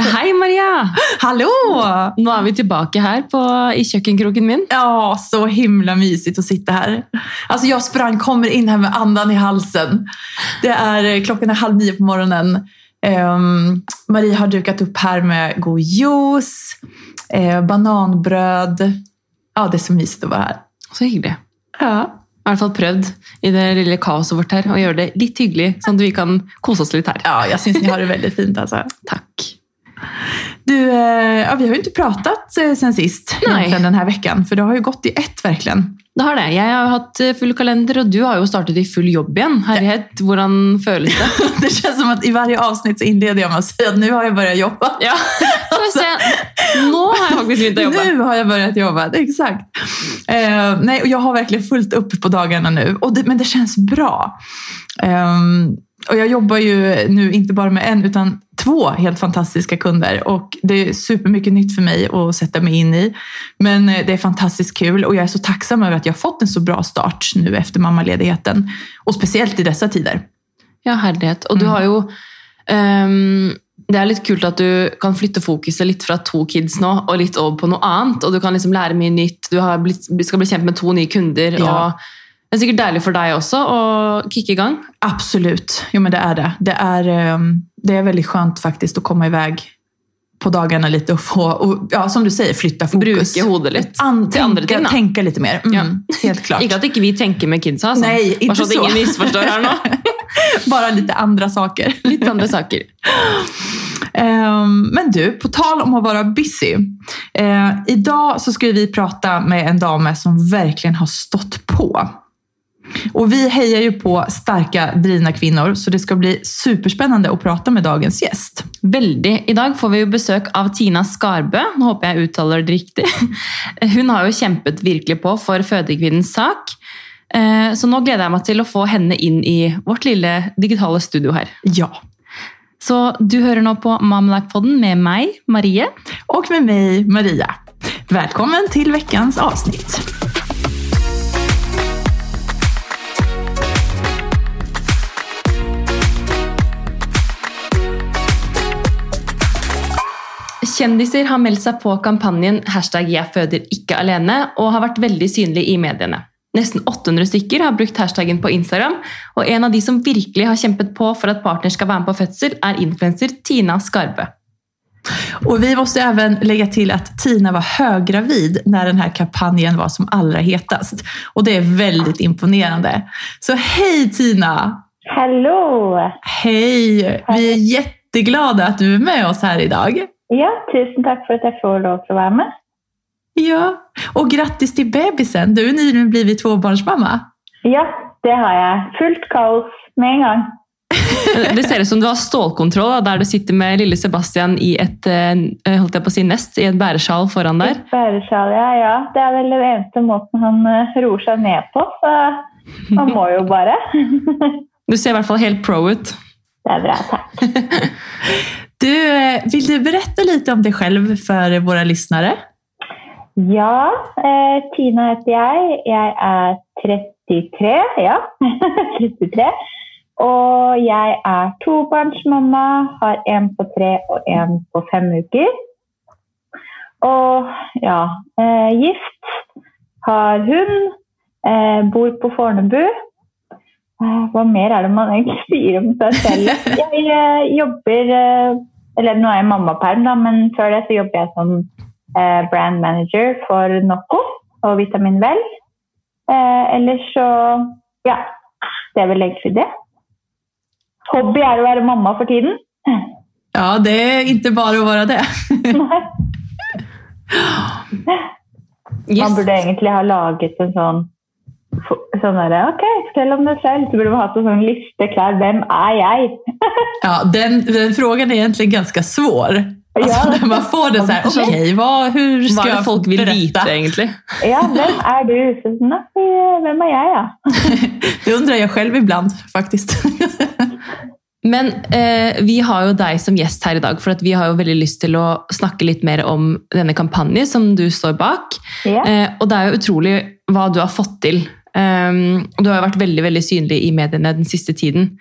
Hei, Maria! Hallå! Nå er vi tilbake her på, i kjøkkenkroken min. Ja, så himla mysig å sitte her. Altså, Jeg sprang, kommer inn her med andan i halsen. Det er, klockan er halv ni på morgenen. Um, Marie har dukat opp her med god juice, eh, bananbrød Ja, det er så mysig å være her. Så hyggelig. Ja. Jeg har i hvert fall prøvd i det lille kaoset vårt her å gjøre det litt hyggelig, sånn at vi kan kose oss litt her. ja, jeg syns ni har det veldig fint altså. Takk. Du, eh, ja, vi har ju inte pratat eh, sen sist Nej. egentligen den här veckan, för det har ju gått i ett verkligen. Det har det. Jeg har hatt eh, full kalender, og du har jo startet i full jobb igjen. Herlighet, hvordan føles det? Det kjennes som at i varje avsnitt så innleder jeg med å si at nå har jeg begynt å jobbe. Ja, så vi se. Nå har jeg faktisk begynt å jobbe. Nu har jag börjat jobba, exakt. Eh, nej, och jag har verkligen fullt upp på dagarna nu, och det, men det känns bra. Ehm, och jag jobbar ju nu inte bara med en utan två helt fantastiska kunder och det är supermycket nytt för mig att sätta mig in i. Men eh, det är fantastiskt kul och jag är så tacksam över att jag har fått en så bra start nu efter mammaledigheten. Och speciellt i dessa tider. Ja, herlighet. Og du Mm. har jo ehm, Det er litt kult at du kan flytte fokuset litt fra to kids nå og litt over på noe annet. Og du kan liksom lære mye nytt. Du har blitt, skal bli kjent med to nye kunder. Ja. og Det er sikkert deilig for deg også å kicke i gang. Absolut, jo men det er det. Det er, det veldig skjønt faktisk å komme i vei på dagene litt og få, og, ja, som du sier, flytte fokus. Bruke hodet litt. An, til andre ting, da. tänka lite mer. Mm, Ja. Helt klart. Ikke at ikke vi tenker med kidsa, altså. Nej, Bare så at ingen misforstår her nå. Bara lite andra saker. Litt andre saker. Ehm, men du, på tal om att vara busy. Eh, idag så ska vi prata med en dam som verkligen har stått på. Och vi hejar ju på starka, drivna kvinnor, så det ska bli superspännande att prata med dagens gäst. Veldig. I dag får vi jo besøk av Tina Skarbø. Nå håper jeg uttaler det riktig. Hun har jo kjempet virkelig på for fødekvinnens sak. Eh, Så nå gleder jeg meg til å få henne inn i vårt lille digitale studio her. Ja. Så du hører nå på Mamelike-podden med meg, Marie. Og med meg, Maria. Velkommen til ukens avsnitt. Kjendiser har meldt seg på kampanjen hashtag 'jeg føder ikke alene' og har vært veldig synlig i mediene. Nesten 800 stykker har brukt hashtaggen på Instagram, og en av de som virkelig har kjempet på for at partner skal være med på fødsel, er influenser Tina Skarbe. Och vi måste även lägga till att Tina var höggravid när den här kampanjen var som allra hetast. Och det är väldigt imponerande. Så hej Tina! Hallo! Hej! Vi är jätteglada att du är med oss här idag. Ja, tusen takk for at jeg får lov til å være med. Ja, och grattis till bebisen. Du är nyligen blivit tvåbarnsmamma. Ja, det har jeg. Fullt kaos med en gang. Det ser ut som du har stålkontroll, der du sitter med lille Sebastian i et eh, holdt jeg på å si nest, i et bæresjal foran der. Et bæresjal, ja, ja. Det er vel den eneste måten han eh, roer seg ned på, så han må jo bare. Du ser i hvert fall helt pro ut. Det er bra, takk. Du, vil du berette litt om deg selv for våre lyssnare? Ja, eh, Tina heter jeg. Jeg er 33, ja. 33. Og jeg er tobarnsmamma, har en på tre og en på fem uker. Og ja, eh, gift, har hund, eh, bor på Fornebu. Eh, hva mer er det man egentlig sier om seg selv? Jeg eh, jobber eh, Eller nå er jeg mammaperm, da, men før det så jobber jeg som eh, brand manager for Nocco og Vitamin Vel. eller ellers så Ja, det er vel egentlig det. Hobby er å være mamma for tiden. Ja, det er ikke bare å være det. Man burde egentlig ha laget en sånn sånn der, ok, fortell om deg selv. Så burde man hatt en sånn liste klar. Hvem er jeg? Ja, den, den frågan er egentlig ganske svår. Alltså, Ja. när man får det så här, okej, vad, hur ska er folk vill veta egentligen? egentlig? Ja, hvem er du? Så, vem er jeg, ja? Det undrar jag själv ibland faktiskt. Men eh, vi har jo deg som gjest her i dag, for vi har jo veldig lyst til å snakke litt mer om denne kampanjen som du står bak. Yeah. Eh, og det er jo utrolig hva du har fått til. Um, du har jo vært veldig veldig synlig i mediene den siste tiden.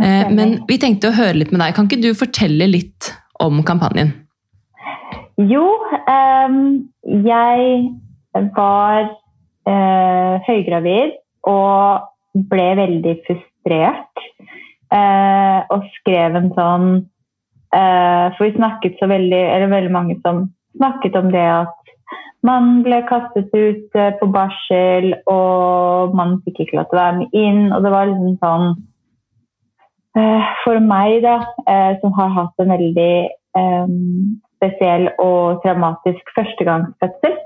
Eh, men vi tenkte å høre litt med deg. Kan ikke du fortelle litt om kampanjen? Jo, jeg var uh, høygravid og ble veldig frustrert. Uh, og skrev en sånn uh, For vi snakket så veldig, eller veldig mange som snakket om det at man ble kastet ut på barsel, og man fikk ikke lov til å være med inn. Og det var liksom sånn For meg, da, som har hatt en veldig um, spesiell og traumatisk førstegangsfødsel.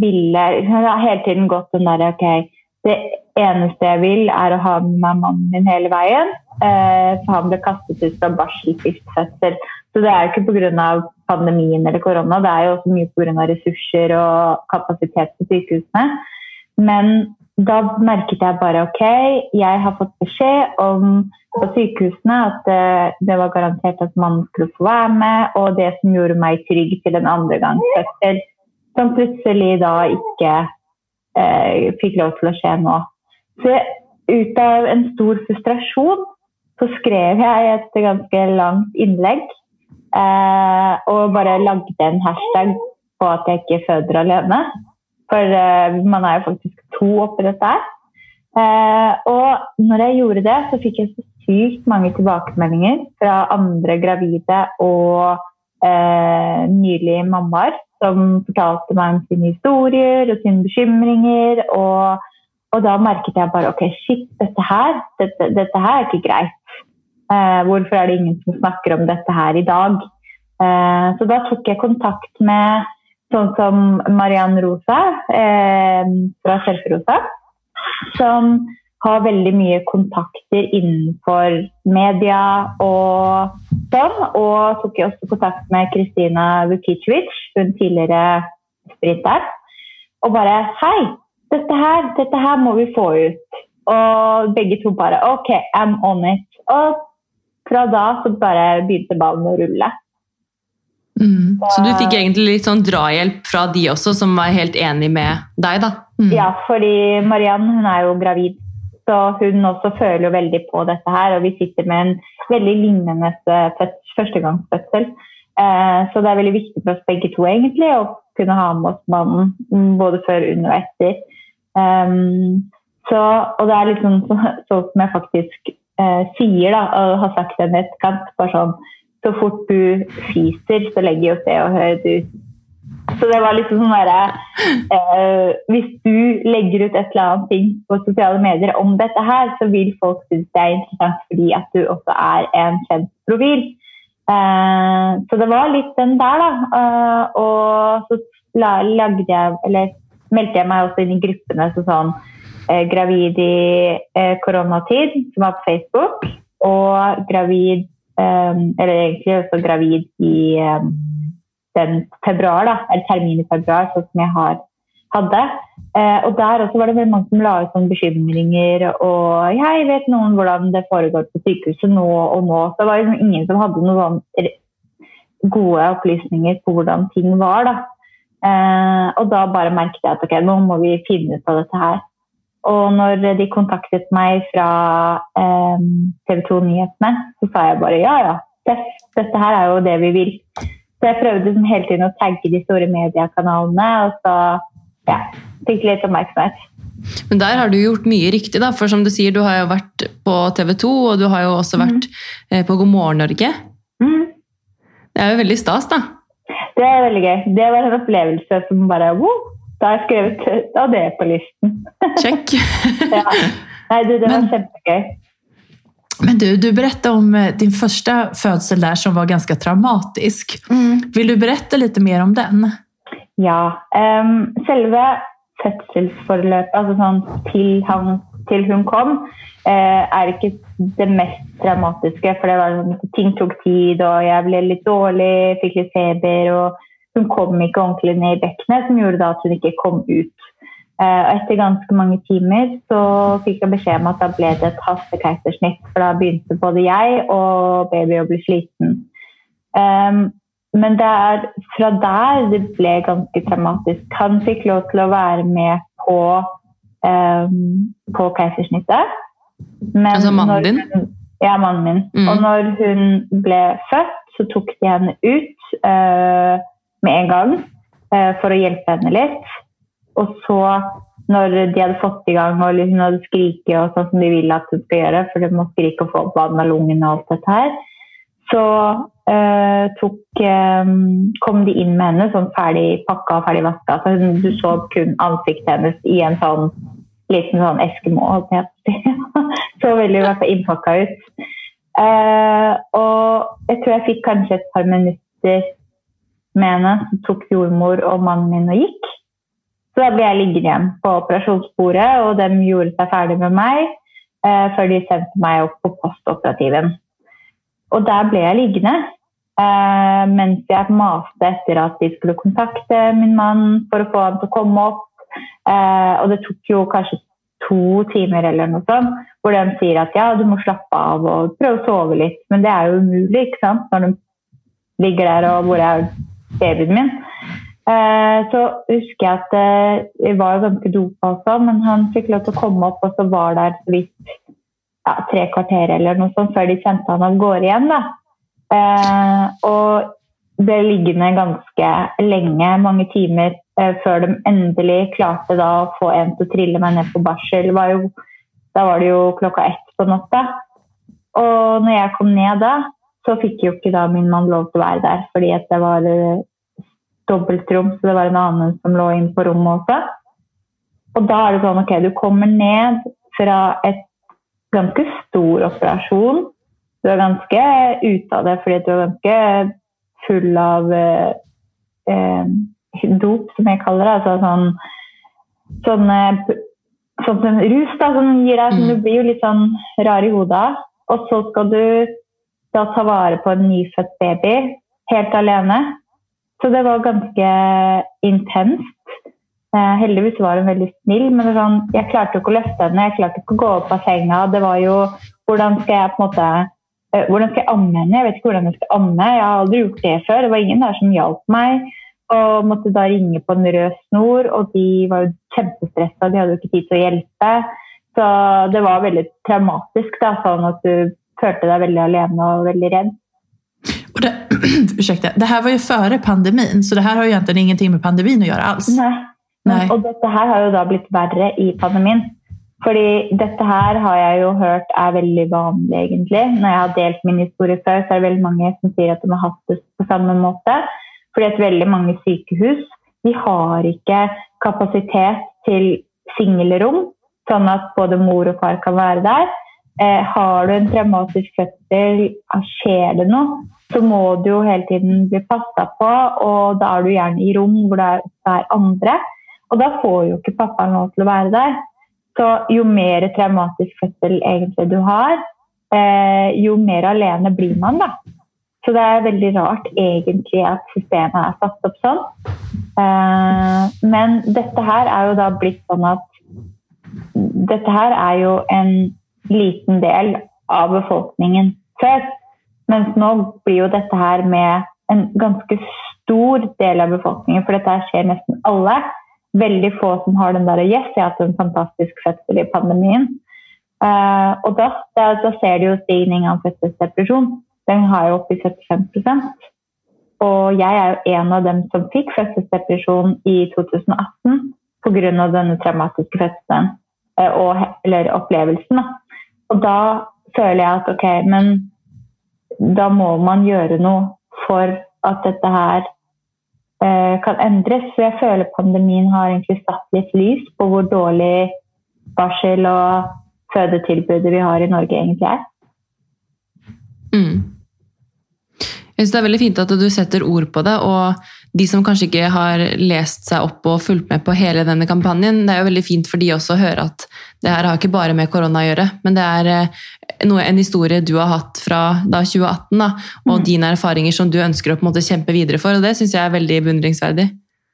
Ville Jeg har hele tiden gått den derre OK, det eneste jeg vil, er å ha med meg mannen min hele veien. For han ble kastet ut fra barselstiftfødsel. Så det er jo ikke pga. pandemien eller korona, det er jo også mye pga. ressurser og kapasitet på sykehusene. Men da merket jeg bare OK, jeg har fått beskjed om på sykehusene at det, det, var garantert at mannen skulle få være med, og det som gjorde meg trygg til en andregangsfødsel, som plutselig da ikke eh, fikk lov til å skje nå. Så ut av en stor frustrasjon så skrev jeg et ganske langt innlegg eh, og bare lagde en hashtag på at jeg ikke føder alene. For uh, man er jo faktisk to oppi her. Eh, og når jeg gjorde det, så fikk jeg så sykt mange tilbakemeldinger fra andre gravide og uh, nylige mammaer som fortalte meg om sine historier og sine bekymringer. Og, og da merket jeg bare ok, shit, dette her, dette, dette her er ikke greit. Uh, hvorfor er det ingen som snakker om dette her i dag? Eh, så da tok jeg kontakt med sånn som Mariann Rosa eh, fra Selferosa, som har veldig mye kontakter innenfor media og sånn. Og tok jeg også kontakt med Kristina Vukicevic, hun tidligere sprinter. Og bare Hei, dette her, dette her må vi få ut. Og begge to bare OK, I'm on it. Og fra da så bare begynte ballen å rulle. Mm. Så du fikk egentlig litt sånn drahjelp fra de også, som var helt enig med deg, da? Mm. Ja, fordi Mariann hun er jo gravid så hun også føler jo veldig på dette her, og vi sitter med en veldig lignende førstegangsfødsel. Eh, så det er veldig viktig for oss begge to egentlig å kunne ha med oss mannen mm, både før, under og etter. Um, så, og det er liksom sånn som jeg faktisk uh, sier, da, og har sagt det med et kant, bare sånn Så fort du fiser, så legger jo Se og Hør ut så det var liksom sånn derre eh, Hvis du legger ut et eller annet ting på sosiale medier om dette her, så vil folk synes det er interessant fordi at du også er en kjent profil. Eh, så det var litt den der, da. Eh, og så lagde jeg, eller meldte jeg meg også inn i gruppene så sånn eh, Gravid i eh, koronatid, som var på Facebook, og gravid Eller egentlig også gravid i den februar, da, eller termin i februar, sånn som jeg har, hadde. Eh, og der også var det mange som la ut sånne bekymringer. Og jeg vet noen hvordan det foregår på sykehuset nå og nå. Så det var liksom ingen som hadde noen gode opplysninger på hvordan ting var. da. Eh, og da bare merket jeg at ok, nå må vi finne ut av dette her. Og når de kontaktet meg fra eh, TV 2 Nyhetene, så sa jeg bare ja, ja. Dette her er jo det vi vil. Så jeg prøvde liksom hele tiden å tagge de store mediekanalene, og så ja, fikk litt oppmerksomhet. Men der har du gjort mye riktig, da. For som du sier, du har jo vært på TV 2, og du har jo også vært mm. på God morgen Norge. Mm. Det er jo veldig stas, da. Det er veldig gøy. Det var en opplevelse som bare wow, Da har jeg skrevet av det på listen. Check. ja. Nei, du, det var Men, kjempegøy. Men du, du berättade om eh, din första födsel där som var ganske traumatisk. Mm. Vill du berätta litt mer om den? Ja. Um, selve fødselsforløpet, altså sånn til, han, til hun kom, uh, er ikke det mest traumatiske. For det var, sånn ting tok tid, og jeg ble litt dårlig, fikk litt feber. og Hun kom ikke ordentlig ned i bekkenet, som gjorde at hun ikke kom ut. Eh, etter ganske mange timer så fikk jeg beskjed om at da ble det et hastekeisersnitt. For da begynte både jeg og baby å bli sliten. Um, men det er fra der det ble ganske traumatisk. Han fikk lov til å være med på, um, på keisersnittet. Men altså mannen din? Ja, mannen min. Mm. Og når hun ble født, så tok de henne ut eh, med en gang eh, for å hjelpe henne litt. Og så, når de hadde fått i gang og liksom hadde skriket og sånn som de vil at hun skal gjøre, for de må skrike og få opp vann av lungen og alt dette her, så eh, tok, eh, kom de inn med henne sånn ferdig pakka og ferdig vaska. Så hun, du så kun ansiktet hennes i en sånn liten sånn Eskimo, så veldig i innpakka ut. Eh, og jeg tror jeg fikk kanskje et par minutter med henne. Så tok jordmor og mannen min og gikk. Så da ble jeg liggende igjen på operasjonsbordet, og de gjorde seg ferdig med meg eh, før de sendte meg opp på postoperativen. Og der ble jeg liggende eh, mens jeg maste etter at de skulle kontakte min mann for å få han til å komme opp. Eh, og det tok jo kanskje to timer eller noe sånt, hvor de sier at ja, du må slappe av og prøve å sove litt. Men det er jo umulig, ikke sant, når de ligger der og hvor er babyen min. Eh, så husker jeg at eh, vi var ganske dopa også, men han fikk lov til å komme opp, og så var der vidt ja, tre kvarter eller noe sånt før de sendte han av gårde igjen. da. Eh, og ble liggende ganske lenge, mange timer, før de endelig klarte da å få en til å trille meg ned på barsel. Var jo, da var det jo klokka ett på natta. Og når jeg kom ned da, så fikk jo ikke da min mann lov til å være der, fordi at det var eh, dobbeltrom, så det var en annen som lå inne på rommet også. Og da er det sånn, ok, du kommer ned fra et ganske stor operasjon. Du er ganske ute av det fordi du er ganske full av eh, eh, dop, som jeg kaller det. Altså sånn, sånn, eh, sånn som rus da, som gir deg, som Mm. du blir jo litt sånn rar i hodet av. Og så skal du da ta vare på en nyfødt baby helt alene. Så det var ganske intenst. Eh, heldigvis var hun veldig snill, men sånn, jeg klarte jo ikke å løfte henne. Jeg klarte ikke å gå opp av senga. Det var jo Hvordan skal jeg på en måte eh, hvordan skal jeg amme henne? Jeg vet ikke hvordan jeg skal amme. Jeg har aldri gjort det før. Det var ingen der som hjalp meg. Og måtte da ringe på en rød snor, og de var jo kjempestressa. De hadde jo ikke tid til å hjelpe. Så det var veldig traumatisk, da, sånn at du følte deg veldig alene og veldig redd. Och det, ursäkta, det här var jo før pandemin, så det her har jo egentlig ingenting med pandemin å gjøre alls. Nei. Nei. Og dette her har jo da blitt verre i pandemien. Fordi dette her har jeg jo hørt er veldig vanlig, egentlig. Når jeg har delt min historie før, så er det veldig mange som sier at de har hatt det på samme måte. Fordi at veldig mange sykehus de har ikke kapasitet til singelrom, sånn at både mor og far kan være der. Eh, har du en traumatisk fødsel, ah, skjer det noe, så må du jo hele tiden bli passa på, og da er du gjerne i rom hvor det er andre. Og da får jo ikke pappaen lov til å være der. Så jo mer traumatisk fødsel egentlig du har, eh, jo mer alene blir man, da. Så det er veldig rart egentlig at systemet er satt opp sånn. Eh, men dette her er jo da blitt sånn at dette her er jo en liten del av befolkningen før. Mens nå blir jo dette her med en ganske stor del av befolkningen, for dette skjer nesten alle. Veldig få som har den der Yes, jeg har hatt en fantastisk fødsel i pandemien. Uh, og da, da, da ser du jo stigning av fødselsdepresjon. Den har jo oppi 75 Og jeg er jo en av dem som fikk fødselsdepresjon i 2018 pga. denne traumatiske fødselen, uh, og, eller opplevelsen. Da. Og da føler jeg at ok, men da må man gjøre noe for at dette her eh, kan endres. Så jeg føler pandemien har egentlig satt litt lys på hvor dårlig barsel og fødetilbudet vi har i Norge egentlig er. Mm. Jeg synes Det er veldig fint at du setter ord på det. og De som kanskje ikke har lest seg opp og fulgt med på hele denne kampanjen, det er jo veldig fint for de også å høre at det her har ikke bare med korona å gjøre, men det er eh, noe, en historie du har hatt fra da 2018, da, og Mm. dine erfaringer som du ønsker å på en måte kjempe videre for. og Det syns jeg er veldig beundringsverdig.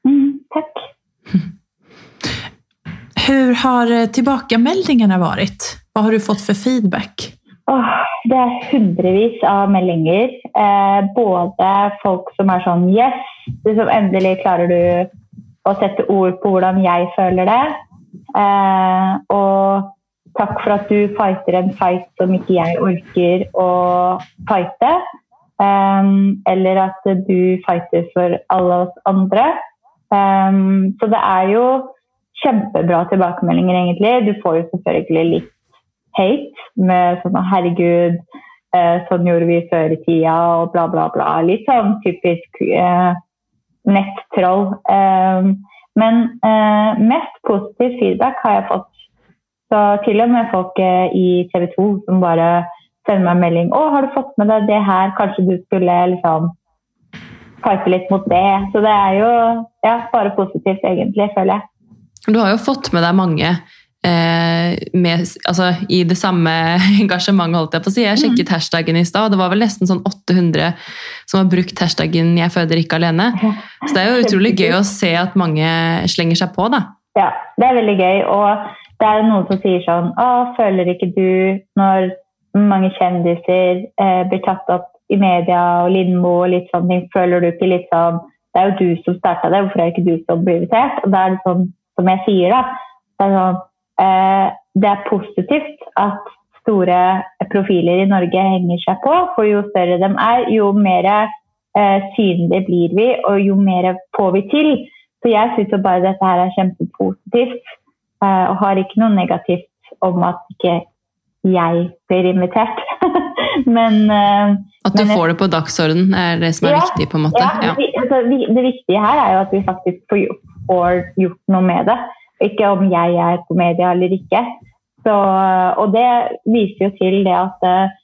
Mm, takk. Hvordan har tilbakemeldingene vært? Hva har du fått for feedback? Åh, det er hundrevis av meldinger. Eh, både folk som er sånn Yes, liksom, endelig klarer du å sette ord på hvordan jeg føler det. Eh, og takk for at du fighter en fight som ikke jeg orker å fighte. Um, eller at du fighter for alle oss andre. Um, så det er jo kjempebra tilbakemeldinger, egentlig. Du får jo selvfølgelig litt hate med sånn 'herregud, uh, sånn gjorde vi før i tida', og bla, bla, bla. Litt sånn typisk eh, nettroll. Um, men uh, mest positiv feedback har jeg fått. Så til og med folk i TV 2 som bare sender meg en melding 'Å, har du fått med deg det her? Kanskje du skulle liksom fighte litt mot det?' Så det er jo ja, bare positivt, egentlig, føler jeg. Du har jo fått med deg mange eh, med, altså, i det samme engasjementet, holdt jeg på å si. Jeg sjekket mm. hashtaggen i stad, og det var vel nesten sånn 800 som har brukt hashtaggen 'jeg føder ikke alene'. Så det er jo utrolig gøy å se at mange slenger seg på, da. Ja, det er veldig gøy. Og det er noen som sier sånn 'Å, føler ikke du når mange kjendiser eh, blir tatt opp i media og Lindmo og litt sånne ting, føler du ikke litt sånn Det er jo du som starta det, hvorfor er det ikke du som blir invitert? Og da er det sånn som jeg sier, da. Det er, sånn, eh, det er positivt at store profiler i Norge henger seg på, for jo større de er, jo mer eh, synlige blir vi, og jo mer får vi til. Så jeg syns bare dette her er kjempepositivt, eh, og har ikke noe negativt om at ikke jeg blir invitert. men eh, At du men, får det på dagsorden er det som er ja, viktig, på en måte? Ja, ja. Altså, det viktige her er jo at vi faktisk får får gjort noe med det. Ikke om jeg er på media eller ikke. Så, og det viser jo til det at uh,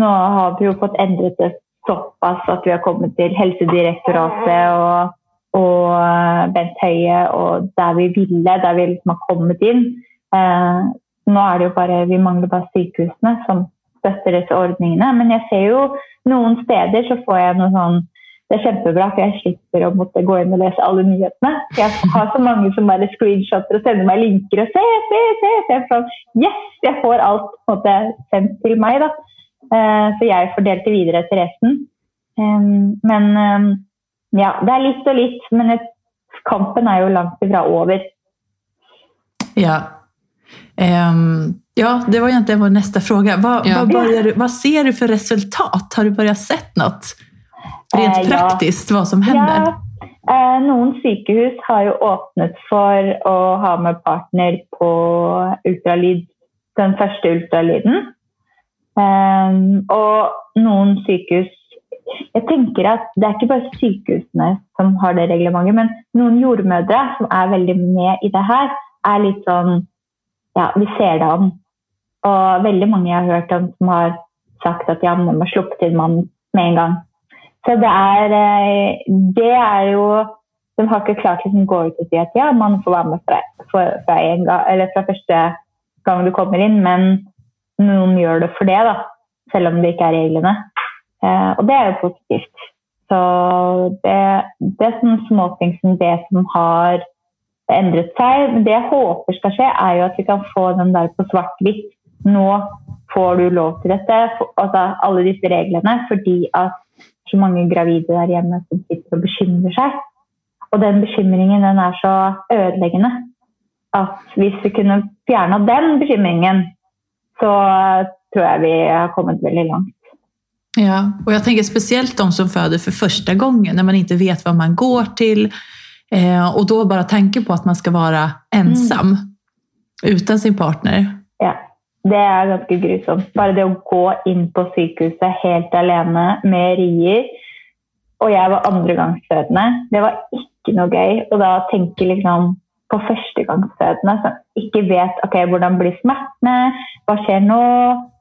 nå har vi jo fått endret det såpass at vi har kommet til Helsedirektoratet og, og uh, Bent Høie og der vi ville, der vi liksom har kommet inn. Uh, nå er det jo bare, Vi mangler bare sykehusene som støtter disse ordningene. Men jeg ser jo noen steder så får jeg noe sånn det er kjempebra, for jeg slipper å måtte gå inn og lese alle nyhetene. Jeg har så mange som bare screenshotter og sender meg linker og se, se, se. se sånn, yes, jeg får alt måte, sendt til meg. da. Uh, så jeg fordelte videre til resten. Men ja, det er litt og litt. Men kampen er jo langt ifra over. Ja. Um, ja, det var egentlig vår neste spørsmål. Hva, ja. hva, hva, ser du for resultat? Har du begynt sett noe? Rent eh, praktisk, hva som hender? Ja. Eh, noen sykehus har jo åpnet for å ha med partner på ultralyd, den første ultralyden. Eh, og noen sykehus Jeg tenker at det er ikke bare sykehusene som har det reglementet, men noen jordmødre som er veldig med i det her, er litt sånn Ja, vi ser det an. Og veldig mange jeg har hørt om som har sagt at ja, man må sluppe til mannen med en gang. Så det er, eh, det er jo De har ikke klart å liksom gå ut og si at ja, man får være med fra, fra, gang, fra, første gang du kommer inn, men noen gjør det for det, da, selv om det ikke er reglene. Eh, og det er jo positivt. Så det, det er sånne småting som det som har endret seg. Men det jeg håper skal skje, er jo at vi kan få den der på svart-hvitt. Nå får du lov til dette, altså alle disse reglene, fordi at så mange gravide der hjemme som sitter og bekymrer seg. Og den bekymringen den er så ødeleggende at hvis vi kunne fjerna den bekymringen, så tror jeg vi har kommet veldig langt. Ja, og jeg tenker spesielt de som føder for første gangen, når man ikke vet hva man går til. Eh, og da bare tenker på at man skal være ensom mm. uten sin partner. Ja. Det er ganske grusomt. Bare det å gå inn på sykehuset helt alene med rier. Og jeg var andregangsfødende. Det var ikke noe gøy. Og da tenker liksom på førstegangsfødende som ikke vet ok, hvordan blir smertene, hva skjer nå?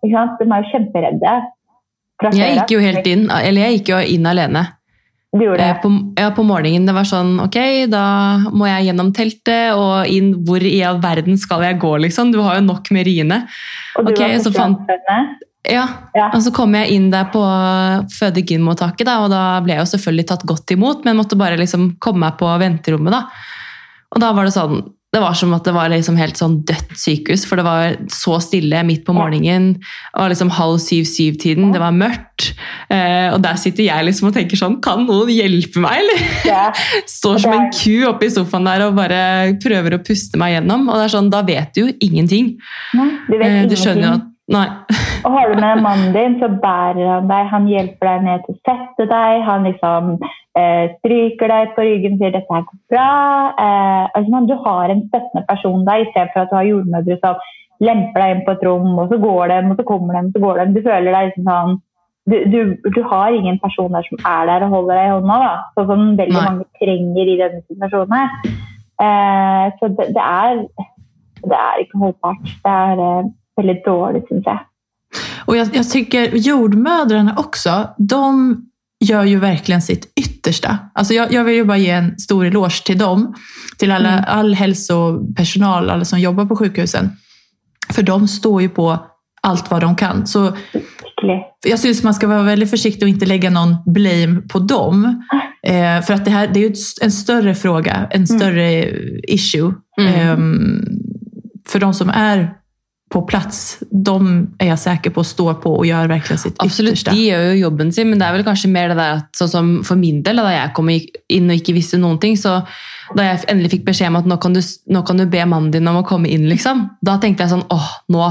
De er jo kjemperedde. Jeg gikk jo helt inn, eller jeg gikk jo inn alene. Gjorde det? Eh, på, ja, på morgenen. Det var sånn Ok, da må jeg gjennom teltet og inn Hvor i all verden skal jeg gå, liksom? Du har jo nok med riene. Og du okay, var fant, ja. ja. Og så kom jeg inn der på føde-gyn-mottaket, og da ble jeg jo selvfølgelig tatt godt imot, men måtte bare liksom komme meg på venterommet. da. Og da var det sånn det var som at det var liksom helt sånn dødt sykehus, for det var så stille midt på morgenen. Det var liksom halv syv-syv-tiden, det var mørkt. Eh, og der sitter jeg liksom og tenker sånn Kan noen hjelpe meg, eller? Ja. Står som en ku oppe i sofaen der og bare prøver å puste meg gjennom. Og det er sånn, da vet du jo ingenting. Du vet Eh, du skjønner jo at Nei. Og har du med mannen din, så bærer han deg. Han hjelper deg ned til å sette deg. Han liksom eh, stryker deg på ryggen og sier 'dette her går bra'. Eh, altså, man- du har en støttende person der, istedenfor at du har jordmødre som lemper deg inn på et rom, og så går de, og så kommer de, og så går de. Du føler deg liksom sånn du, du, du har ingen person der som er der og holder deg i hånda, da. sånn som veldig Nei. mange trenger i denne situasjonen. her. Eh, så det, det, er, det er ikke holdbart. Det er eh, dåligt syns jeg. Och jag, jag tycker jordmödrarna också, de gör ju verkligen sitt yttersta. Alltså jag, jag vill ju bara ge en stor eloge till dem, till alla, Mm. all hälsopersonal, alla som jobbar på sjukhusen. För de står ju på allt vad de kan. Så jag syns man ska vara väldigt försiktig och inte lägga någon blame på dem. Eh, för att det här det är ju en större fråga, en större issue. Mm. Eh, för de som är på plats, de er jeg sikker på står på og gjør virkelig sitt Absolutt, yttersta. de gjør jo jobben sin, men det er vel kanskje mer det der at sånn som for min del, da jeg kom inn og ikke visste noen ting, så da jeg endelig fikk beskjed om at nå kan du, nå kan du be mannen din om å komme inn, liksom, da tenkte jeg sånn, åh, nå,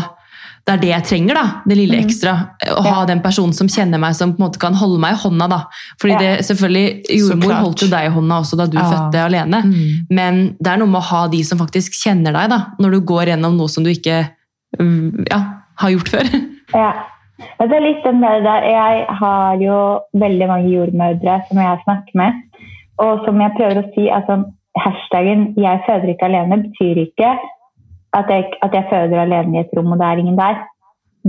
det er det jeg trenger da, det lille Mm. ekstra. Å ha den personen som kjenner meg, som på en måte kan holde meg i hånda da. Fordi det, selvfølgelig, jordmor holdt jo deg i hånda også da du Ja. fødte alene. Mm. Men det er noe med å ha de som faktisk kjenner deg da, når du går gjennom noe som du ikke ja, har gjort før. Ja. Det er litt den der, der. Jeg har jo veldig mange jordmødre som jeg snakker med. Og som jeg prøver å si, altså hashtaggen 'jeg føder ikke alene' betyr ikke at jeg, at jeg føder alene i et rom og det er ingen der.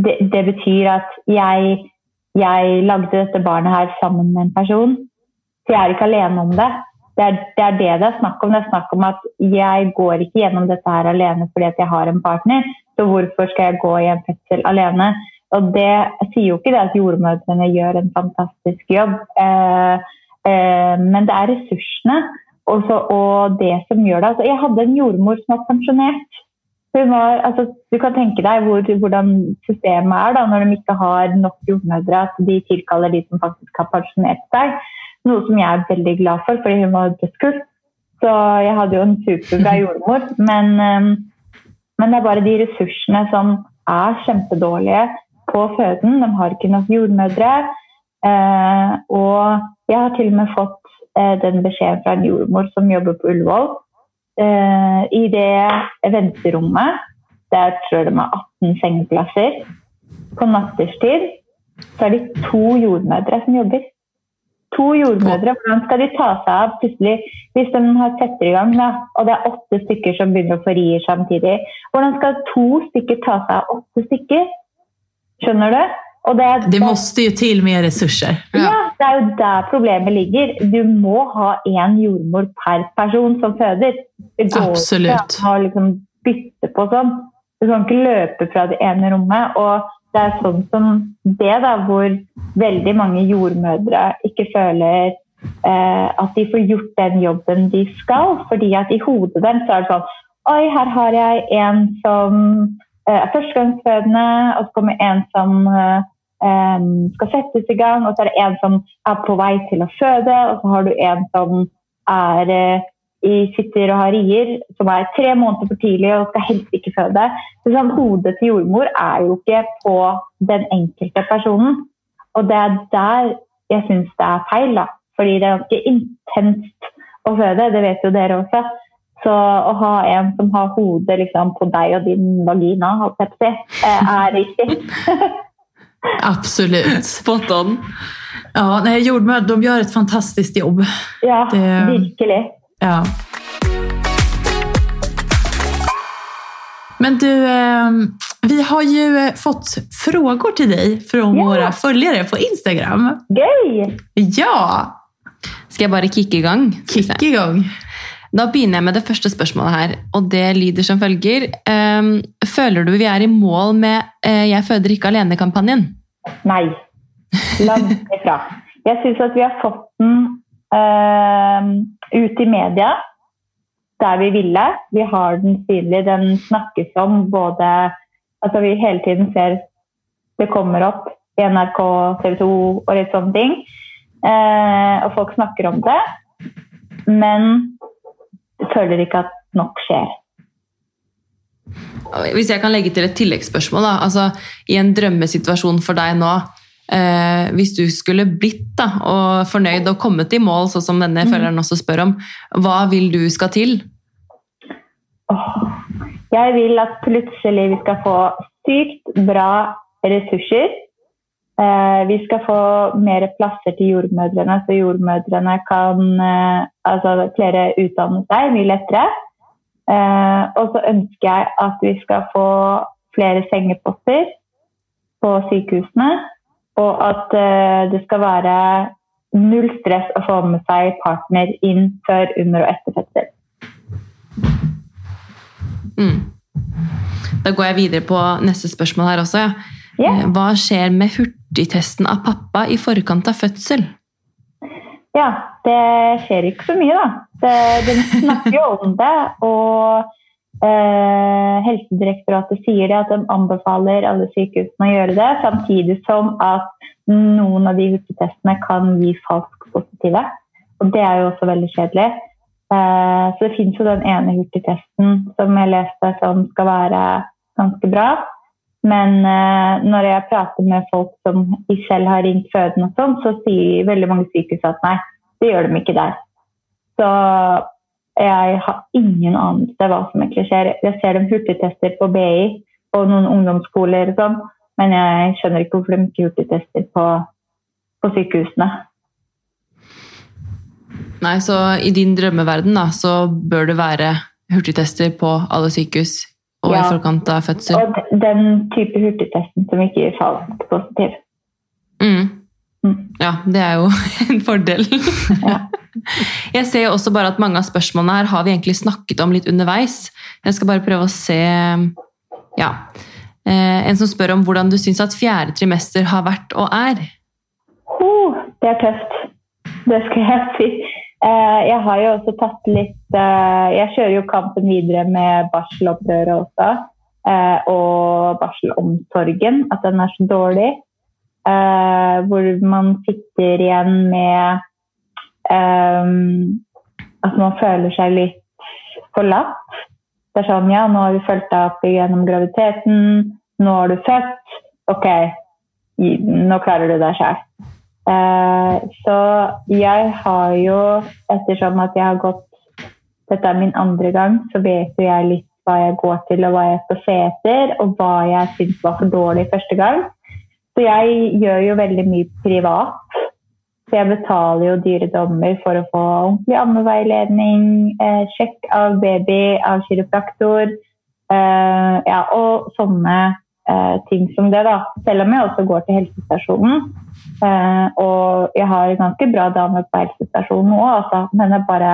Det, det betyr at jeg, jeg lagde dette barnet her sammen med en person. Så jeg er ikke alene om det. Det er, det er det det er snakk om. Det er snakk om at jeg går ikke gjennom dette her alene fordi at jeg har en partner. Så hvorfor skal jeg gå i en fødsel alene? Og det sier jo ikke det at jordmødrene gjør en fantastisk jobb, eh, eh, men det er ressursene og, så, og det som gjør det. Altså, jeg hadde en jordmor som var pensjonert. Var, altså, du kan tenke deg hvor, hvordan systemet er da, når de ikke har nok jordmødre, at de tilkaller de som faktisk har pensjonert seg. Noe som jeg er veldig glad for, fordi hun var dødskull. Så jeg hadde jo en superbra jordmor. Men, eh, men det er bare de ressursene som er kjempedårlige på føden. De har ikke nok jordmødre. Eh, og jeg har til og med fått eh, den beskjeden fra en jordmor som jobber på Ullevål. Eh, I det venterommet, der tror jeg de har 18 sengeplasser, på natterstid, så er det to jordmødre som jobber. To jordmødre, hvordan skal de ta seg av plutselig hvis de har setter i gang, da, og det er åtte stykker som begynner å få rier samtidig? Hvordan skal to stykker ta seg av åtte stykker? Skjønner du? Det, Det måste ju til mer ressurser. ja, det er jo der problemet ligger. Du må ha én jordmor per person som føder. Det går Absolutt. ikke å liksom bytte på sånn. Du kan ikke løpe fra det ene rommet. Og det er sånn som det, da, hvor veldig mange jordmødre ikke føler eh, at de får gjort den jobben de skal. Fordi at i hodet deres er det sånn Oi, her har jeg en som eh, er førstegangsfødende, og så kommer en som eh, skal settes i gang, og så er det en som er på vei til å føde, og så har du en som er eh, sitter og har rier, som er tre måneder for tidlig og skal helst ikke føde. Så sånn, hodet til jordmor er jo ikke på den enkelte personen. Og det er der jeg syns det er feil, da. Fordi det er ganske intenst å føde, det vet jo dere også. Så å ha en som har hodet liksom, på deg og din vagina, eh, er riktig. Absolutt. Spot on. Ja, nei, jordmødre de et fantastisk fantastiskt jobb. Ja, Det- virkelig. Ja. Men du, eh, vi har ju eh, fått frågor till dig från yeah. våra följare på Instagram. Gøy! Ja, Skal jeg bare kicke i gang? Skal i gang. kick igång. Da begynner jeg med det første spørsmålet her, og det lyder som følger. Ehm, føler du vi er i mål med eh, Jeg føder ikke alene-kampanjen? Nei. Langt ifra. Jeg syns at vi har fått den eh, ut i media. der vi ville. Vi har den synlig, den snakkes om både Altså vi hele tiden ser det kommer opp i NRK, TV 2 og litt sånne ting. Eh, og folk snakker om det. Men føler ikke at nok skjer. Hvis jeg kan legge til et tilleggsspørsmål. Da. Altså, I en drømmesituasjon for deg nå, eh, hvis du skulle blitt da, og fornøyd og kommet i mål, sånn som denne følgeren også spør om, hva vil du skal til? Jeg vil at plutselig vi skal få sykt bra ressurser. Eh, vi skal få mer plasser til jordmødrene, så jordmødrene kan eh, altså flere utdanne seg mye lettere. Eh, og så ønsker jeg at vi skal få flere sengeposter på sykehusene. Og at eh, det skal være null stress å få med seg partner inn før, under og etter fødsel. Mm. Da går jeg videre på neste spørsmål her også. Ja. Eh, Hva skjer med hurtigtesten av pappa i forkant av fødsel? Ja, det skjer ikke så mye, da. Det, de snakker jo om det, og eh, Helsedirektoratet sier det at de anbefaler alle sykehusene å gjøre det, samtidig som at noen av de hurtigtestene kan gi falsk positive. Og det er jo også veldig kjedelig. Eh, så det finnes jo den ene hurtigtesten som jeg leste som skal være ganske bra. Men eh, når jeg prater med folk som selv har ringt føden, og sånn, så sier veldig mange sykehus at nei, det gjør de ikke der. Så jeg har ingen anelse hva som egentlig skjer. Jeg ser dem hurtigtester på BI og noen ungdomsskoler og sånn, men jeg skjønner ikke hvorfor de ikke hurtigtester på, på sykehusene. Nei, så I din drømmeverden da, så bør det være hurtigtester på alle sykehus og Ja. i forkant av fødsel. Og den type hurtigtesten som ikke gir falsk positiv. Mm. Mm. Ja, det er jo en fordel. Ja. Jeg ser jo også bare at mange av spørsmålene her har vi egentlig snakket om litt underveis. Jeg skal bare prøve å se Ja. Eh, En som spør om hvordan du syns at fjerde trimester har vært og er. Oh, det er tøft. Det skal jeg si. Eh, Jeg har jo også tatt litt eh, Jeg kjører jo kampen videre med barselopprøret også. Og barselomsorgen, at den er så dårlig. Eh, Hvor man sitter igjen med eh, at man føler seg litt forlatt. Det er sånn ja, nå har vi fulgt deg opp gjennom graviditeten, nå har du født. Ok, nå klarer du deg sjøl. Eh, så jeg har jo, ettersom at jeg har gått Dette er min andre gang, så vet jo jeg litt hva jeg går til og hva jeg skal se etter, og hva jeg syns var for dårlig første gang. Så jeg gjør jo veldig mye privat. Så jeg betaler jo dyre dommer for å få ordentlig ammeveiledning, eh, sjekk av baby, av kiropraktor, eh, ja, og sånne eh, ting som det, da. Selv om jeg også går til helsestasjonen. Eh, og jeg har en ganske bra dame på helsestasjonen òg, altså, men det er bare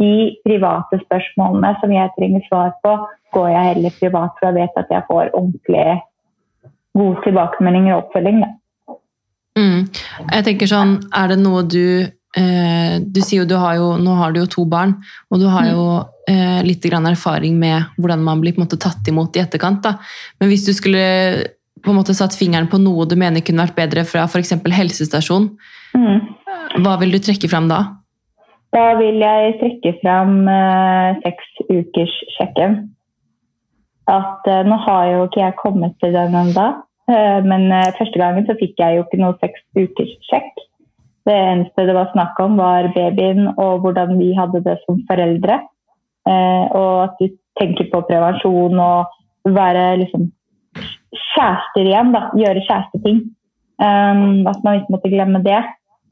de private spørsmålene som jeg trenger svar på, går jeg heller privat, for jeg vet at jeg får ordentlig gode tilbakemeldinger og oppfølging. Mm. Jeg tenker sånn, er det noe du eh, Du sier jo du har jo Nå har du jo to barn, og du har jo eh, litt grann erfaring med hvordan man blir på en måte tatt imot i etterkant. Da. Men hvis du skulle på en måte satt fingeren på noe du mener kunne vært bedre fra f.eks. helsestasjon, Mm. hva vil du trekke fram da? Da vil jeg trekke fram eh, seks ukers sjekken. At eh, nå har jo ikke jeg kommet til den ennå, eh, men eh, første gangen så fikk jeg jo ikke noe seks ukers sjekk. Det eneste det var snakk om, var babyen og hvordan vi hadde det som foreldre. Og at du tenker på prevensjon og være liksom kjærester igjen, da. Gjøre kjæresteting. Um, at man ikke måtte glemme det.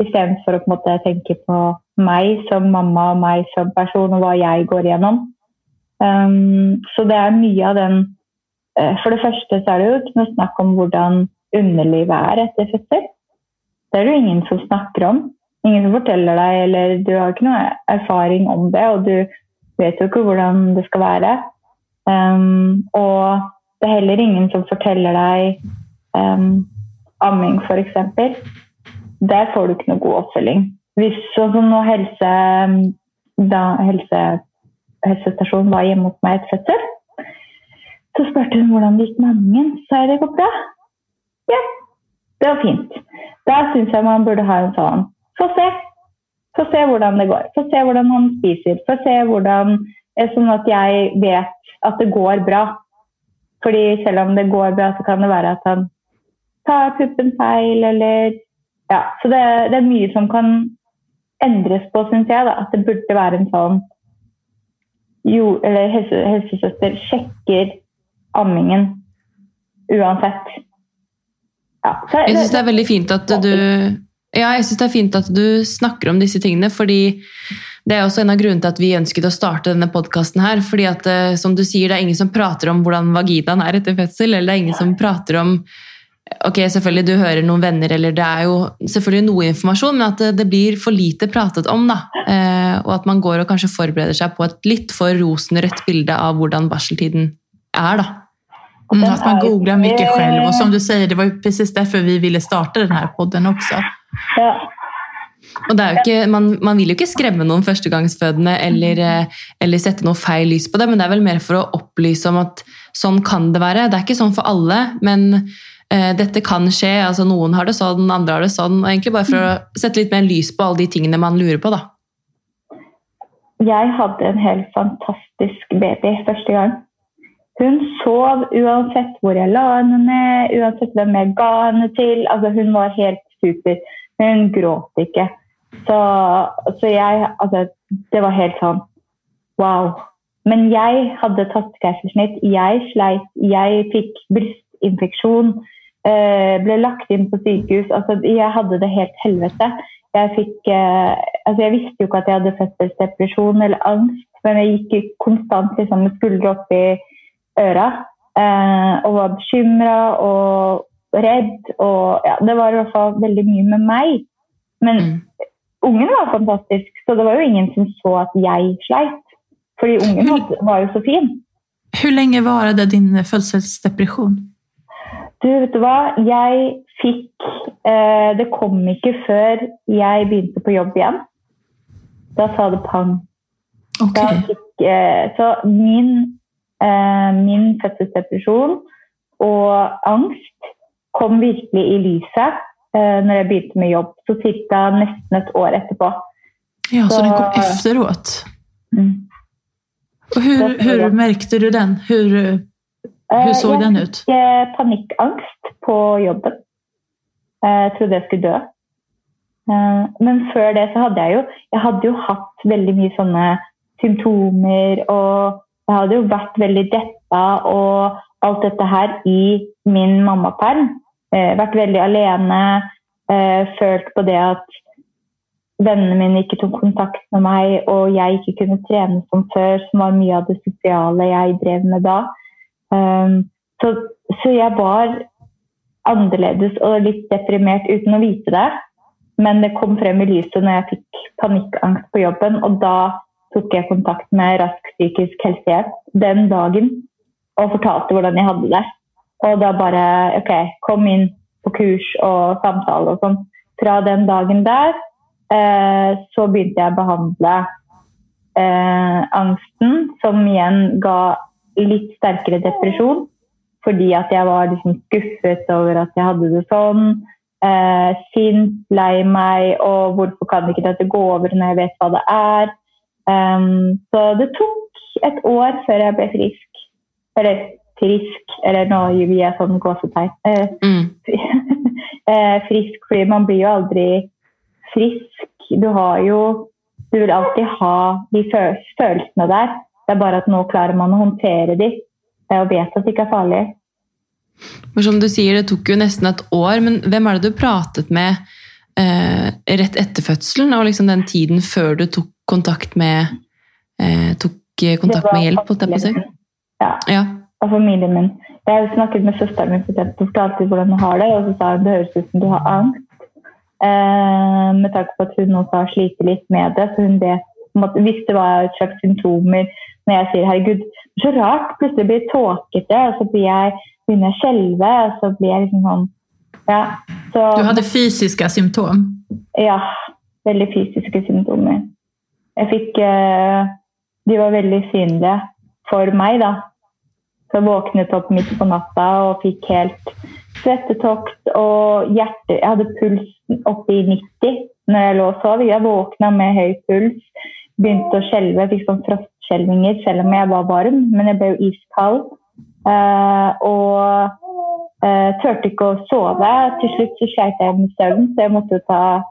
Istedenfor å på en måte tenke på meg som mamma og meg som person og hva jeg går igjennom. Um, så det er mye av den uh, For det første så er det jo ikke noe snakk om hvordan underlivet er etter fødsel. Det er det jo ingen som snakker om. Ingen som forteller deg, eller du har ikke noe erfaring om det, og du vet jo ikke hvordan det skal være. Um, og det er heller ingen som forteller deg um, amming, f.eks. Der får du ikke noe god oppfølging. Hvis sånn som nå helse, da, helse helsestasjon var hjemme hos meg etter fødsel. Så spurte hun hvordan det gikk med. Så sa jeg det går bra. Ja, det var fint. Da syns jeg man burde ha en sånn Få se. Få se hvordan det går. Få se hvordan han spiser. Få se hvordan eh, Sånn at jeg vet at det går bra. Fordi selv om det går bra, så kan det være at han tar puppen feil, eller Ja. Så det, det er mye som kan endres på, syns jeg. da, At det burde være en sånn eller helse, helsesøster sjekker ammingen uansett. Ja, så, Jeg syns det er veldig fint at du ja, jeg synes det er fint at du snakker om disse tingene, fordi det er også en av grunnene til at vi ønsket å starte denne podkasten her. fordi at, eh, som du sier, det er ingen som prater om hvordan vaginaen er etter fødsel, eller det er ingen som prater om Ok, selvfølgelig du hører noen venner, eller det er jo selvfølgelig noe informasjon, men at det, det blir for lite pratet om. da. Eh, og at man går og kanskje forbereder seg på et litt for rosenrødt bilde av hvordan barseltiden er. da. Mm, at man googler mye selv. Og som du sier, det var jo precis derfor vi ville starte denne podden også. Ja. Og er ikke, man, man vil jo ikke skremme noen førstegangsfødende eller, eh, eller sette noe feil lys på det, men det er vel mer for å opplyse om at sånn kan det være. Det er ikke sånn for alle, men dette kan skje. altså Noen har det sånn, andre har det sånn. og Egentlig bare for å sette litt mer lys på alle de tingene man lurer på. da. Jeg hadde en helt fantastisk baby første gang. Hun sov uansett hvor jeg la henne ned, uansett hvem jeg ga henne til. Altså, hun var helt super. Hun gråt ikke. Så, så jeg Altså, det var helt sånn wow. Men jeg hadde tatt keisersnitt. Jeg sleit. Jeg fikk brystinfeksjon. Eh, ble lagt inn på sykehus. Altså, jeg hadde det helt helvete. Jeg, fikk, eh, altså, jeg visste jo ikke at jeg hadde fødselsdepresjon eller angst, men jeg gikk konstant liksom, med skuldre opp i øra eh, og var bekymra og redd. Og, ja, det var i hvert fall veldig mye med meg. Men Mm. ungen var fantastisk, så det var jo ingen som så at jeg sleit. Fordi ungen var jo så fin. Hur lenge varte din födelsedepression? Du, vet du hva? Jeg fikk eh, Det kom ikke før jeg begynte på jobb igjen. Da sa det pang. Da fikk, eh, så min, eh, min fødselsdepresjon og angst kom virkelig i lyset eh, når jeg begynte med jobb. Så ca. nesten et år etterpå. Ja, så den kom Så- efteråt. Mm. Og hur, hur märkte du den? Hur, Eh, så jeg den ut? fikk eh, panikkangst på jobben. Eh, Jeg trodde jeg skulle dø. Men før det så hadde jeg jo Jeg hadde jo hatt veldig mye sånne symptomer, og jeg hadde jo vært veldig deppa og alt dette her i min mammaperm. Vært veldig alene, følt på det at vennene mine ikke tok kontakt med meg, og jeg ikke kunne trene som før, som var mye av det sosiale jeg drev med da. Um, så, så jeg var annerledes og litt deprimert uten å vite det. Men det kom frem i lyset når jeg fikk panikkangst på jobben, og da tok jeg kontakt med Rask psykisk helsehjelp den dagen og fortalte hvordan jeg hadde det. Og da bare OK, kom inn på kurs og samtale og sånn. Fra den dagen der eh, så begynte jeg å behandle eh, angsten, som igjen ga litt sterkere depresjon. Fordi at jeg var liksom skuffet over at jeg hadde det sånn. Eh, sint, lei meg, og hvorfor kan ikke dette gå over når jeg vet hva det er? Um, så det tok et år før jeg ble frisk. Eller frisk, eller nå gir jeg sånn gåsetegn. Eh, Mm. eh, frisk, fordi man blir jo aldri frisk. Du har jo Du vil alltid ha de følelsene der. Det er bare at nå klarer man å håndtere de og vet at det ikke er farlig. Men som du sier, det tok jo nesten et år, men hvem er det du pratet med eh, rett etter fødselen, og liksom den tiden før du tok kontakt med eh, tok eh, kontakt med hjelp, å familien. Ja, Ja. og familien min. Jeg snakket med søsteren min, og fortalte hvordan hun har det, og så sa hun det høres ut som du har angst. Eh, med tanke på at hun også har slitt litt med det, så hun vet hun visste hva slags symptomer når jeg sier 'herregud, så rart', plutselig blir jeg tåkete, og så blir jeg, begynner jeg å skjelve, og så blir jeg liksom sånn Ja. Så, Du hadde fysiske symptom. ja, veldig fysiske symptomer. Jeg fikk eh, de var veldig synlige for meg, da. Så jeg våknet opp midt på natta og fikk helt svettetokt og hjerte Jeg hadde puls oppe i 90 når jeg lå og sov. Jeg våkna med høy puls, begynte å skjelve, fikk sånn frostskjelvinger selv om jeg var varm, men jeg ble jo iskald. Uh, og uh, turte ikke å sove. Til slutt så sleit jeg med søvn, så jeg måtte ta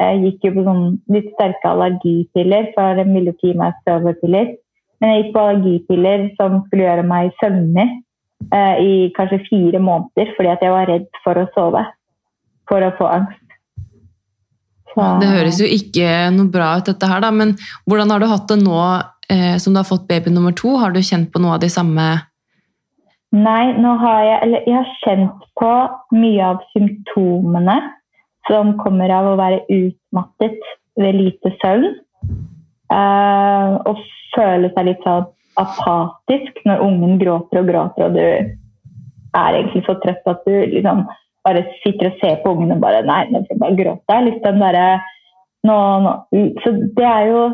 jeg gikk jo på sånn litt sterke allergipiller, for de ville ikke gi meg støvpiller. Men jeg gikk på allergipiller som skulle gjøre meg søvnig uh, i kanskje fire måneder fordi at jeg var redd for å sove. For å få angst. Så. Det høres jo ikke noe bra ut, dette her, da. Men hvordan har du hatt det nå som du har fått baby nummer to? Har du kjent på noe av de samme Nei, nå har jeg Eller jeg har kjent på mye av symptomene som kommer av å være utmattet ved lite søvn. Uh, og føle seg litt sånn apatisk når ungen gråter og gråter, og du er egentlig så trøtt at du liksom bare sitter og ser på ungen og bare Nei, nå skal jeg bare gråte. Litt den derre nå, nå. Så det er jo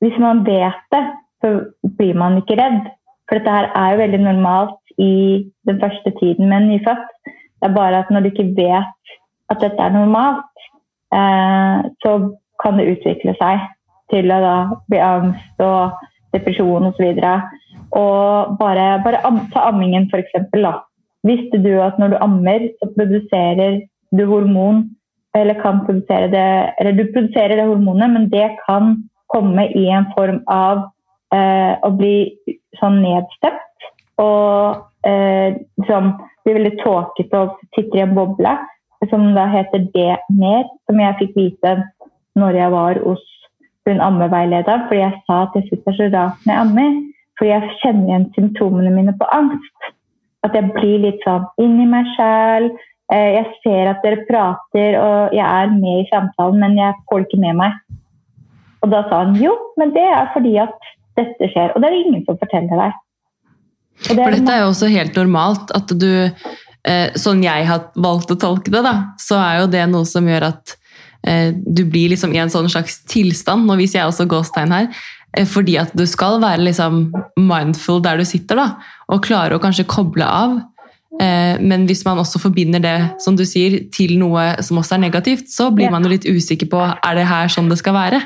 Hvis man vet det, så blir man ikke redd. For dette her er jo veldig normalt i den første tiden med en nyfødt. Det er bare at når du ikke vet at dette er normalt, eh, så kan det utvikle seg til å da bli angst og depresjon osv. Og, så og bare, bare ta ammingen, f.eks. Visste du at når du ammer, så produserer du hormon eller kan produsere det Eller du produserer det hormonet, men det kan komme i en form av eh, å bli sånn nedstemt. Og eh, sånn, blir veldig tåkete og sitter i en boble som da heter D-mer, som jeg fikk vite når jeg var hos hun ammeveilederen, fordi jeg sa at jeg syns det er så rart når jeg ammer. Fordi jeg kjenner igjen symptomene mine på angst. At jeg blir litt sånn inni meg sjæl. Eh, jeg ser at dere prater, og jeg er med i samtalen, men jeg får det ikke med meg. Og da sa han jo, men det er fordi at dette skjer. Og det er det ingen som forteller deg. Det For dette er jo også helt normalt. at du, eh, Sånn jeg har valgt å tolke det, da, så er jo det noe som gjør at eh, du blir liksom i en sånn slags tilstand. Nå viser jeg også gåstegn her. Eh, fordi at du skal være liksom mindful der du sitter, da, og klare å kanskje koble av. Men hvis man også forbinder det som du sier, til noe som også er negativt, så blir man jo litt usikker på er det her sånn det skal være.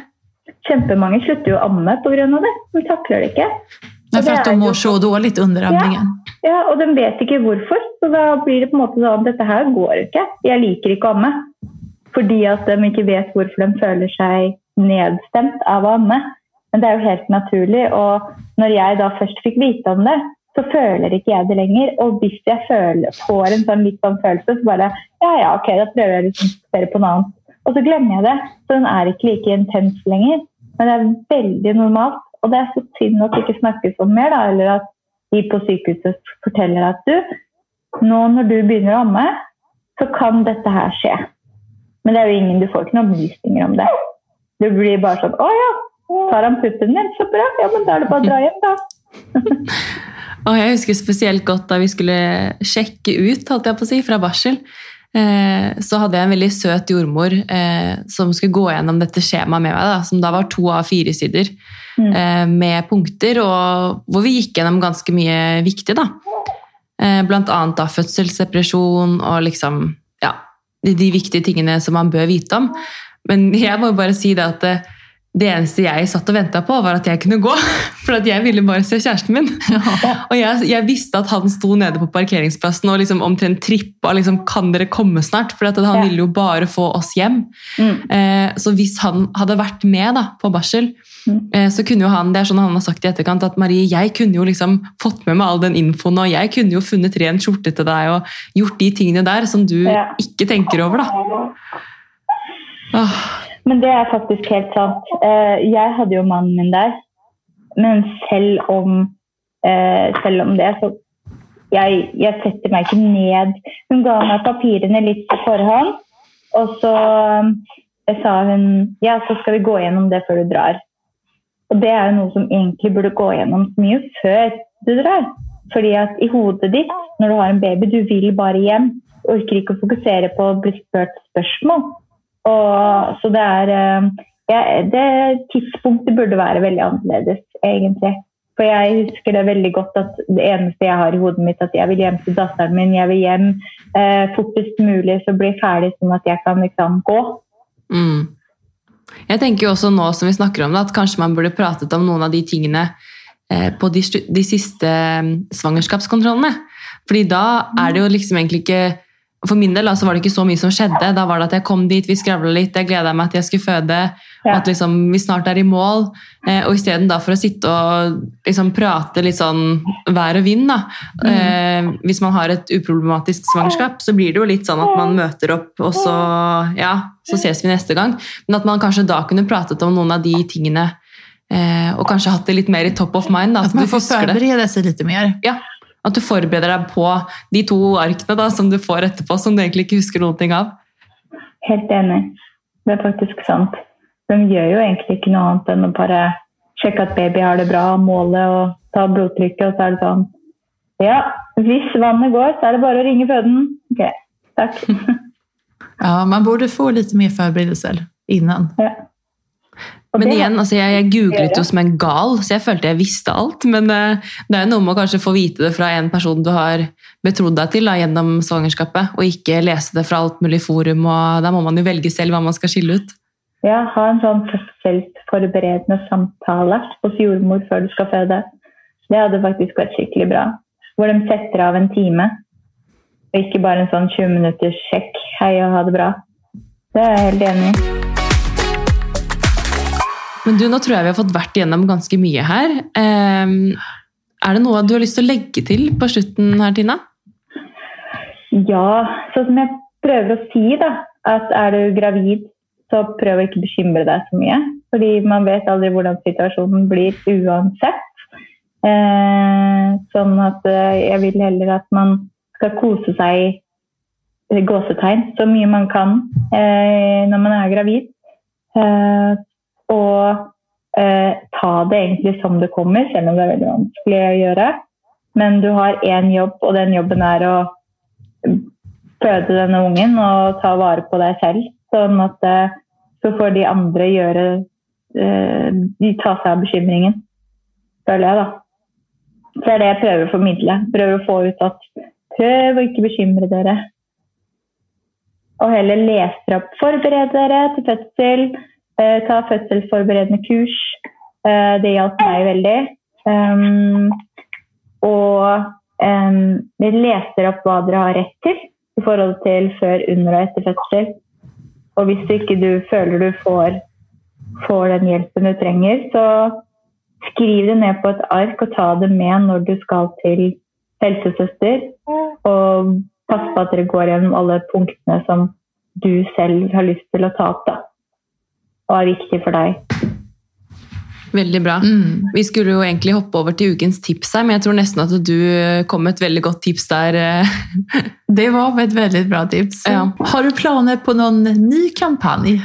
Kjempemange slutter jo å amme pga. det. De takler det ikke. Nei, for at de må så dårlig under ammingen. Ja, ja, og de vet ikke hvorfor. Så da blir det på en måte sånn dette her går ikke. Jeg liker ikke å amme. Fordi at de ikke vet hvorfor de føler seg nedstemt av å amme. Men det er jo helt naturlig. Og når jeg da først fikk vite om det, så føler ikke jeg det lenger. Og hvis jeg føler, får en sånn litt sånn følelse, så bare ja ja, ok, da prøver jeg liksom å se på noe annet. Og så glemmer jeg det. Så den er ikke like intens lenger. Men det er veldig normalt. Og det er så synd at det ikke snakkes om mer, da, eller at de på sykehuset forteller at du, nå når du begynner å amme, så kan dette her skje. Men det er jo ingen, du får ikke noen opplysninger om det. Du blir bare sånn Å ja, tar han puppen din? Så bra. Ja, men da er det bare å dra hjem, da. og jeg husker spesielt godt da vi skulle sjekke ut holdt jeg på å si, fra barsel. Eh, så hadde jeg en veldig søt jordmor eh, som skulle gå gjennom dette skjemaet med meg. Da, som da var to av fire sider mm. eh, med punkter, og hvor vi gikk gjennom ganske mye viktig. da. Eh, blant annet da fødselsdepresjon og liksom ja, de, de, viktige tingene som man bør vite om. Men jeg må jo bare si det at det eneste jeg satt og venta på, var at jeg kunne gå. For at jeg ville bare se kjæresten min. Ja. Og jeg, jeg, visste at han sto nede på parkeringsplassen og liksom omtrent trippa liksom, 'Kan dere komme snart?' For han ja. ville jo bare få oss hjem. Mm. Eh, så hvis han hadde vært med da, på barsel, mm. eh, så kunne jo han det er sånn han har sagt i etterkant, at Marie, jeg kunne jo liksom fått med meg all den infoen, og jeg kunne jo funnet ren skjorte til deg og gjort de tingene der som du ja. ikke tenker over. da. Åh. Men det er faktisk helt sant. Eh, jeg hadde jo mannen min der. Men selv om, eh, selv om det, så jeg, jeg, setter meg ikke ned. Hun ga meg papirene litt på forhånd, og så eh, sa hun ja, så skal vi gå gjennom det før du drar. Og det er jo noe som egentlig burde gå gjennom mye før du drar. Fordi at i hodet ditt, når du har en baby, du vil bare hjem. Orker ikke å fokusere på å bli spurt spørsmål. Og, så det er ja, det tidspunktet burde være veldig annerledes, egentlig. For jeg husker det veldig godt at det eneste jeg har i hodet mitt, at jeg vil hjem til datteren min, jeg vil hjem eh, fortest mulig, så bli ferdig sånn at jeg kan liksom gå. Mm. Jeg tenker jo også nå som vi snakker om det, at kanskje man burde pratet om noen av de tingene eh, på de, de siste mm, svangerskapskontrollene. Fordi da er det jo liksom egentlig ikke For min del da, så var det ikke så mye som skjedde. Da var det at jeg kom dit, vi skravla litt, jeg gleda meg til jeg skulle føde. Ja. At liksom vi snart er i mål. Eh, og isteden for å sitte og liksom prate litt sånn vær og vind, da. Eh, hvis man har et uproblematisk svangerskap, så blir det jo litt sånn at man møter opp, og så ja, så ses vi neste gang. Men at man kanskje da kunne pratet om noen av de tingene eh, og kanskje hatt det litt mer i top of mind. Da, Att at man får forberede seg litt mer. Ja, At du forbereder deg på de to arkene da, som du får etterpå, som du egentlig ikke husker noen ting av. Helt enig. Det er faktisk sant. De gjør jo egentlig ikke noe annet enn å bare sjekke at baby har det bra, måle og ta blodtrykket, og så er det sånn Ja, hvis vannet går, så er det bare å ringe føden. Ok, takk. Ja, man borde få litt mer forberedelser innan. Ja. Men igjen, altså jeg, jeg googlet jo som en gal, så jeg følte jeg visste alt. Men uh, det er jo noe med å kanskje få vite det fra en person du har betrodd deg til da, gjennom svangerskapet, og ikke lese det fra alt mulig forum. og Da må man jo velge selv hva man skal skille ut. Ja, ha en sånn fødselsforberedende samtale hos jordmor før du skal føde. Det hadde faktisk vært skikkelig bra. Hvor de setter av en time. Og ikke bare en sånn 20 minutters sjekk. Hei og ha det bra. Det er jeg helt enig i. Men du, nå tror jeg vi har fått vært igjennom ganske mye her. Ehm, er det noe du har lyst til å legge til på slutten her, Tina? Ja, sånn som jeg prøver å si, da. At er du gravid, så prøv å ikke bekymre deg så mye. Fordi man vet aldri hvordan situasjonen blir uansett. Eh, sånn at eh, jeg vil heller at man skal kose seg i gåsetegn så mye man kan eh, når man er gravid. Og eh, ta det egentlig som det kommer, selv om det er veldig vanskelig å gjøre. Men du har én jobb, og den jobben er å føde denne ungen og ta vare på deg selv. Sånn at eh, så får de andre gjøre eh, De ta seg av bekymringen, føler jeg, da. Det er det jeg prøver å formidle. Prøver å få ut at prøv å ikke bekymre dere. Og heller lese opp. Forbered dere til fødsel. Eh, ta fødselsforberedende kurs. Eh, det hjalp meg veldig. Um, og vi leser opp hva dere har rett til i forhold til før, under og etter fødsel. Og hvis du ikke du føler du får, får den hjelpen du trenger, så skriv det ned på et ark og ta det med når du skal til helsesøster. Og pass på at dere går gjennom alle punktene som du selv har lyst til å ta opp. Da. Og er viktig for deg. Veldig bra. Mm. Vi skulle jo egentlig hoppe over til ukens tips her, men jeg tror nesten at du kom med et veldig godt tips der. eh. Det var et veldig bra tips. Ja. Har du planer på noen ny kampanje?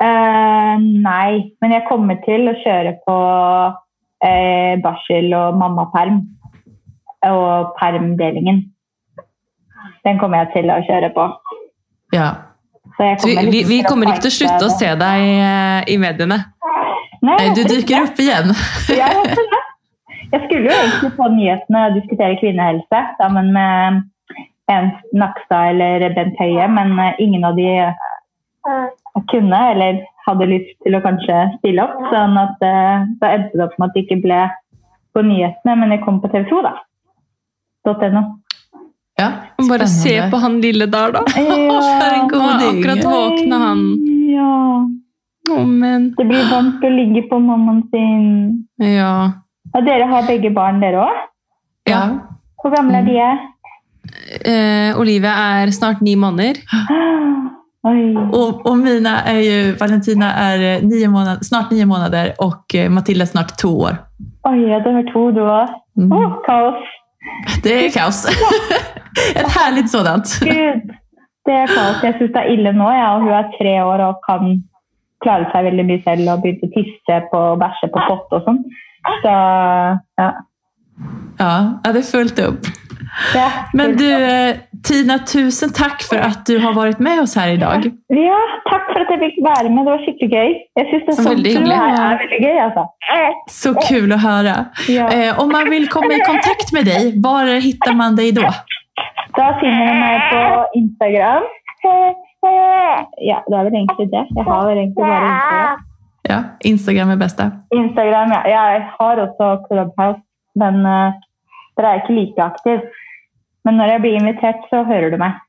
Uh, nei, men jeg kommer til å kjøre på uh, barsel og mammaperm. Og permdelingen. Den kommer jeg til å kjøre på. Ja. Kommer vi, vi kommer ikke til å slutte å se deg eh, i mediene. Nei, du dukker dyker igjen. jeg håper det. Jeg skulle jo egentlig på nyhetene og diskutere kvinnehelse sammen med Ernst Nakstad eller Bent Høie, men eh, ingen av de eh, kunne eller hadde lyst til å kanskje stille opp. sånn at da endte det opp med at det ikke ble på nyhetene, men jeg kom på TV 2, da. .no. Ja, Bare se på han lille der, da. en Han akkurat våkna, han. Ja. Oh, men Det blir vondt å ligge på mammaen sin. Ja. Og dere har begge barn, dere òg? ja. Hvor gamle er de? Eh, Olivia er snart ni måneder. Og Och, och mina är ju, Valentina är eh, nio månader, snart nio månader och Mathilde Matilda snart två år. Oi, ja, du har to, du òg. Mm. Oh, kaos. Det er kaos. Et herlig sådant. Gud, det er kaos. Jeg syns det er ille nå. Ja. Hun er tre år og kan klare seg veldig mye selv og begynte å tisse på og bæsje på pott og sånn. Så ja. Ja, det fulgte upp. Ja, Men du, eh, Tina, tusen takk for at du har vært med oss her i dag. Ja, takk for at jeg fikk være med. Det var skikkelig gøy. Jeg synes det er sånt Veldig hyggelig. er veldig gøy, altså. Så kul å høre. Ja. Eh, om man vil komme i kontakt med deg, hvor hittar man deg da? Da finner man meg på Instagram. Ja, det er vel egentlig det. Jeg har vel egentlig bare Instagram. Ja, Instagram er bästa. Instagram, ja. Jeg har også Clubhouse, men uh, dere er ikke like aktiv. Men når jeg blir invitert, så hører du meg.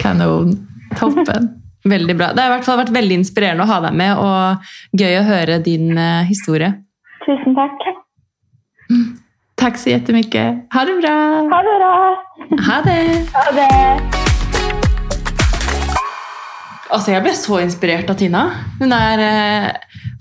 Kanon. Toppen. Veldig bra. Det har i hvert fall vært veldig inspirerende å ha deg med, og gøy å høre din eh, historie. Tusen takk. Takk så jettemye. Ha det bra. Ha det bra. Ha det! Ha det. Altså, Jeg ble så inspirert av Tina. Hun er eh,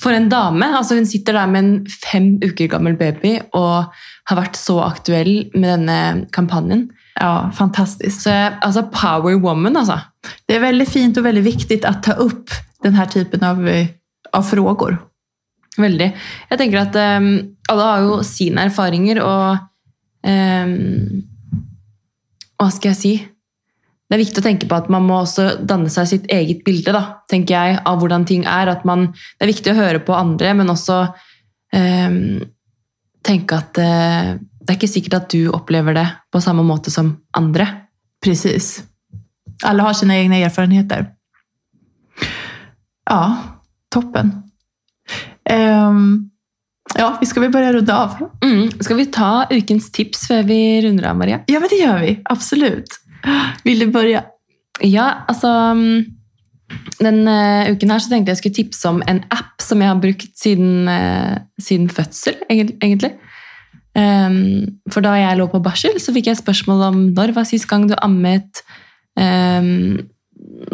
For en dame. altså Hun sitter der med en fem uker gammel baby og har vært så aktuell med denne kampanjen. Ja, fantastisk. Så altså, Power woman, altså. Det er veldig fint og veldig viktig å ta opp denne typen av, eh, av frågor. Veldig. Jeg tenker at um, alle har jo sine erfaringer, og um, Hva skal jeg si? Det er viktig å tenke på at man må også danne seg sitt eget bilde da, tenker jeg, av hvordan ting er. Man, det er viktig å høre på andre, men også um, tenke at uh, det er ikke sikkert at du opplever det på samme måte som andre. Precis. Alle har sine egne erfarenheter. Ja, toppen. Um, ja, vi skal vi bare runde av? Mm. Skal vi ta ukens tips før vi runder av, Maria? Ja, men det gjør vi. Absolutt. Vil du börja? Ja, altså mm, Denne uken her så tenkte jeg skulle tipse om en app som jeg har brukt siden, eh, siden fødsel, egentlig. Ehm, for da jeg lå på barsel, så fikk jeg spørsmål om når var sist gang du ammet, ehm,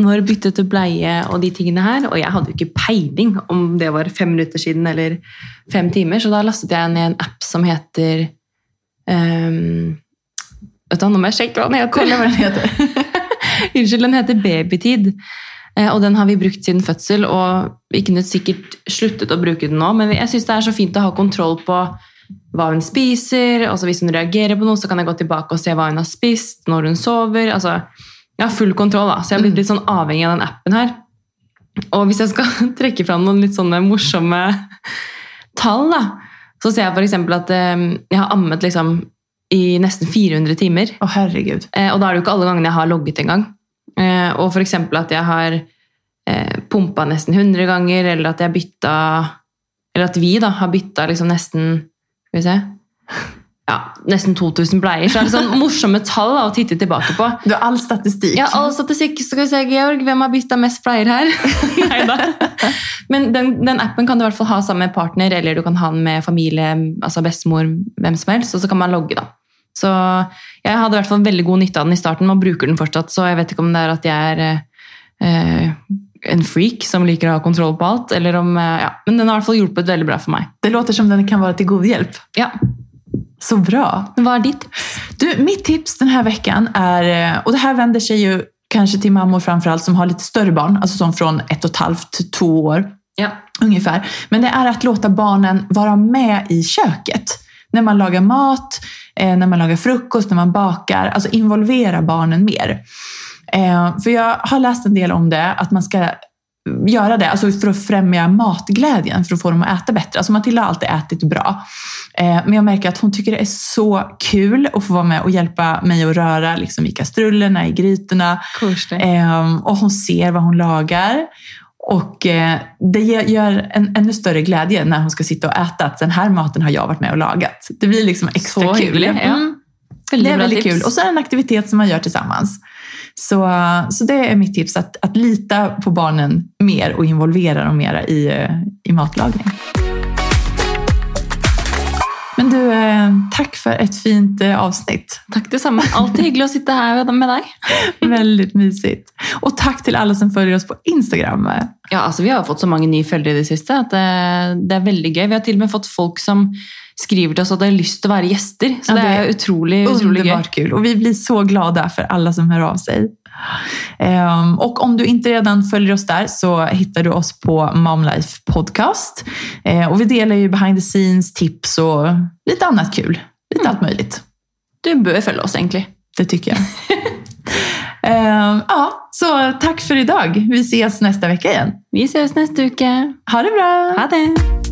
når byttet du bleie og de tingene her. Og jeg hadde jo ikke peiling om det var fem minutter siden eller fem timer, så da lastet jeg ned en app som heter um, Vet du nå må jeg sjekke hva den heter. Unnskyld, den heter Babytid. Eh, Og den har vi brukt siden fødsel, og vi kunne sikkert sluttet å bruke den nå, men jeg syns det er så fint å ha kontroll på hva hun spiser. og Hvis hun reagerer på noe, så kan jeg gå tilbake og se hva hun har spist, når hun sover. altså Jeg har full kontroll, da, så jeg har blitt litt sånn avhengig av den appen her. Og hvis jeg skal trekke fram noen litt sånne morsomme tall, da, så ser jeg f.eks. at eh, jeg har ammet liksom i nesten 400 timer. Å, herregud. Eh, og da er det jo ikke alle gangene jeg har logget engang. Eh, og f.eks. at jeg har eh, pumpa nesten 100 ganger, eller at jeg bytta Eller at vi da har bytta liksom nesten Skal vi se ja, Nesten 2000 bleier. Så er det sånn morsomme tall da, å titte tilbake på. Du har all statistikk. Ja, all statistikk. Skal vi se, Georg, hvem har bytta mest bleier her? Neida. Men den, den appen kan du i hvert fall ha sammen med partner, eller du kan ha den med familie, altså bestemor, hvem som helst, og så kan man logge, da. Så jeg hadde i hvert fall veldig god nytte av den i starten, og bruker den fortsatt, så jeg vet ikke om det er at jeg er eh, en freak som liker å ha kontroll på alt, eller om eh, Ja, men den har i hvert fall hjulpet veldig bra for meg. Det låter som den kan være til god hjelp. Ja, Så bra. Hva er ditt? Du, mitt tips denne här veckan er Og och det her vender seg jo kanskje til mammor framförallt som har litt større barn, altså sånn fra ett og et halvt til to år Ja. ungefär. Men det er å låte barnen være med i köket. När man lagar mat, eh, när man lagar frukost, när man bakar. Alltså involvera barnen mer. Eh, för jag har läst en del om det, att man ska göra det alltså för att främja matglädjen, för att få dem att äta bättre. Alltså Matilda har alltid ätit bra. Eh, men jag märker att hon tycker det är så kul att få vara med och hjälpa mig att röra liksom, i kastrullerna, i grytorna. Ehm, och hon ser vad hon lagar. Och eh, det gjør gör en ännu större glädje när hon ska sitta och äta att den här maten har jag varit med och lagat. Det blir liksom extra Så kul. ja. Mm, Veldig det är väldigt tips. kul. Och så är det en aktivitet som man gör tillsammans. Så, så det är mitt tips, att, att lita på barnen mer och involvera dem mera i, eh, i matlagning. Men du, takk for et fint eh, avsnitt. Takk det samme. Alltid hyggelig å sitte her med deg. Veldig mysigt. Og takk til alle som følger oss på Instagram. Ja, altså Vi har fått så mange nye følgere i det siste at det, det er veldig gøy. Vi har til og med fått folk som skriver til oss at de har lyst til å være gjester. Så Ja, det det er utrolig, utrolig gøy. Kul Og vi blir så glade for alle som hører av sig. Ehm, och om du inte redan följer oss där så hittar du oss på Momlife Podcast. Eh, och vi delar ju behind the scenes, tips och lite annat kul. Lite allt möjligt. Du bør følge oss, egentlig. Det tycker jag. Eh, ja, så tack för idag. Vi ses nästa vecka igen. Vi ses nästa uke. Ha det bra! Ha det!